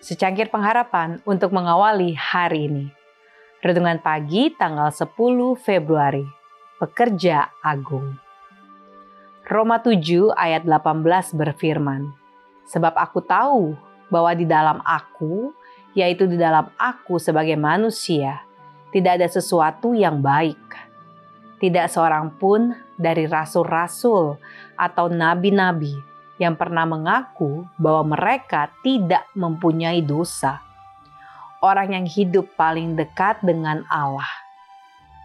secangkir pengharapan untuk mengawali hari ini. Renungan pagi tanggal 10 Februari. Pekerja Agung. Roma 7 ayat 18 berfirman, Sebab aku tahu bahwa di dalam aku, yaitu di dalam aku sebagai manusia, tidak ada sesuatu yang baik. Tidak seorang pun dari rasul-rasul atau nabi-nabi yang pernah mengaku bahwa mereka tidak mempunyai dosa. Orang yang hidup paling dekat dengan Allah,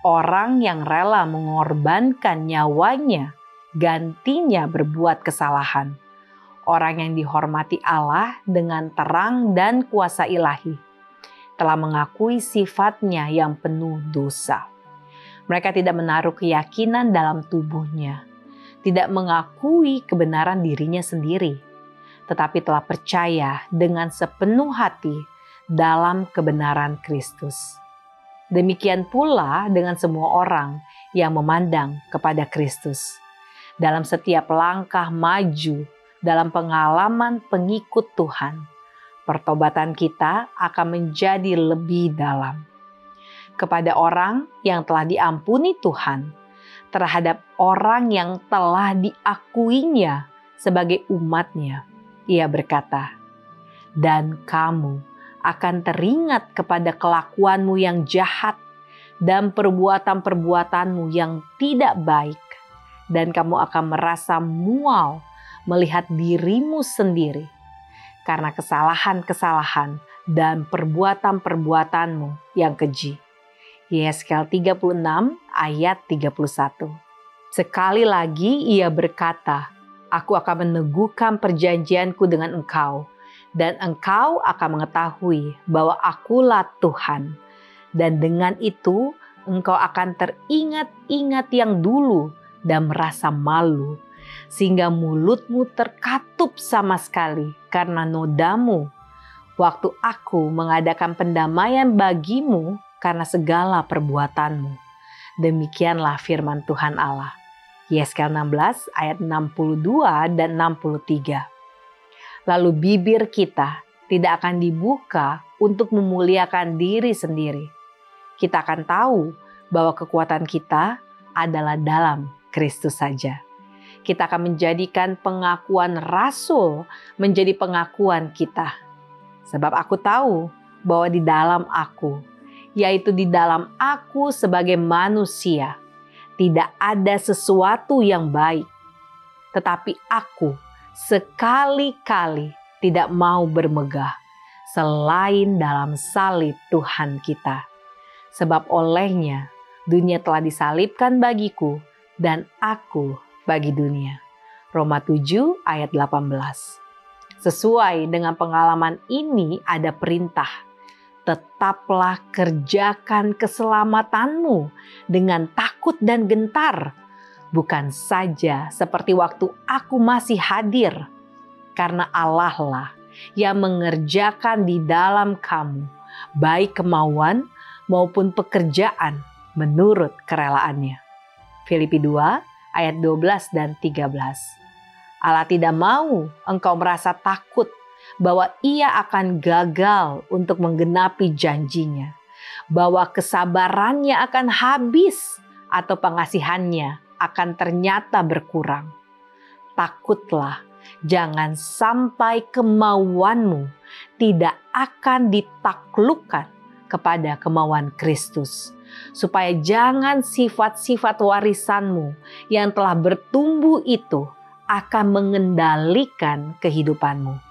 orang yang rela mengorbankan nyawanya gantinya berbuat kesalahan, orang yang dihormati Allah dengan terang dan kuasa ilahi, telah mengakui sifatnya yang penuh dosa. Mereka tidak menaruh keyakinan dalam tubuhnya tidak mengakui kebenaran dirinya sendiri, tetapi telah percaya dengan sepenuh hati dalam kebenaran Kristus. Demikian pula dengan semua orang yang memandang kepada Kristus. Dalam setiap langkah maju dalam pengalaman pengikut Tuhan, pertobatan kita akan menjadi lebih dalam. Kepada orang yang telah diampuni Tuhan, terhadap orang yang telah diakuinya sebagai umatnya. Ia berkata, dan kamu akan teringat kepada kelakuanmu yang jahat dan perbuatan-perbuatanmu yang tidak baik. Dan kamu akan merasa mual melihat dirimu sendiri karena kesalahan-kesalahan dan perbuatan-perbuatanmu yang keji. Yeskel 36 ayat 31. Sekali lagi ia berkata, Aku akan meneguhkan perjanjianku dengan engkau, dan engkau akan mengetahui bahwa akulah Tuhan. Dan dengan itu engkau akan teringat-ingat yang dulu dan merasa malu, sehingga mulutmu terkatup sama sekali karena nodamu. Waktu aku mengadakan pendamaian bagimu karena segala perbuatanmu. Demikianlah firman Tuhan Allah. Yeskel 16 ayat 62 dan 63. Lalu bibir kita tidak akan dibuka untuk memuliakan diri sendiri. Kita akan tahu bahwa kekuatan kita adalah dalam Kristus saja. Kita akan menjadikan pengakuan rasul menjadi pengakuan kita. Sebab aku tahu bahwa di dalam aku yaitu di dalam aku sebagai manusia. Tidak ada sesuatu yang baik, tetapi aku sekali-kali tidak mau bermegah selain dalam salib Tuhan kita. Sebab olehnya dunia telah disalibkan bagiku dan aku bagi dunia. Roma 7 ayat 18. Sesuai dengan pengalaman ini ada perintah tetaplah kerjakan keselamatanmu dengan takut dan gentar, bukan saja seperti waktu aku masih hadir, karena Allah lah yang mengerjakan di dalam kamu, baik kemauan maupun pekerjaan menurut kerelaannya. Filipi 2 ayat 12 dan 13. Allah tidak mau engkau merasa takut bahwa ia akan gagal untuk menggenapi janjinya, bahwa kesabarannya akan habis atau pengasihannya akan ternyata berkurang. Takutlah, jangan sampai kemauanmu tidak akan ditaklukkan kepada kemauan Kristus, supaya jangan sifat-sifat warisanmu yang telah bertumbuh itu akan mengendalikan kehidupanmu.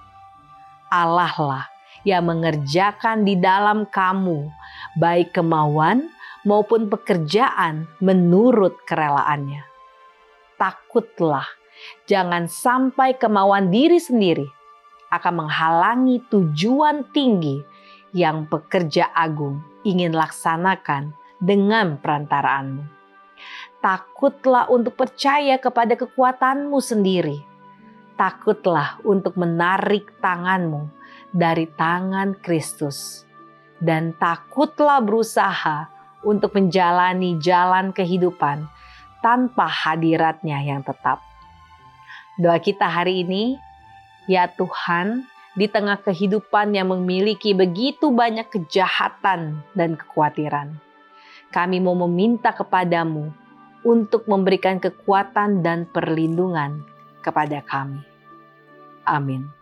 Allah lah yang mengerjakan di dalam kamu, baik kemauan maupun pekerjaan menurut kerelaannya. Takutlah, jangan sampai kemauan diri sendiri akan menghalangi tujuan tinggi yang pekerja agung ingin laksanakan dengan perantaraanmu. Takutlah untuk percaya kepada kekuatanmu sendiri takutlah untuk menarik tanganmu dari tangan Kristus, dan takutlah berusaha untuk menjalani jalan kehidupan tanpa hadiratnya yang tetap. Doa kita hari ini, ya Tuhan, di tengah kehidupan yang memiliki begitu banyak kejahatan dan kekhawatiran. Kami mau meminta kepadamu untuk memberikan kekuatan dan perlindungan kepada kami. Amin.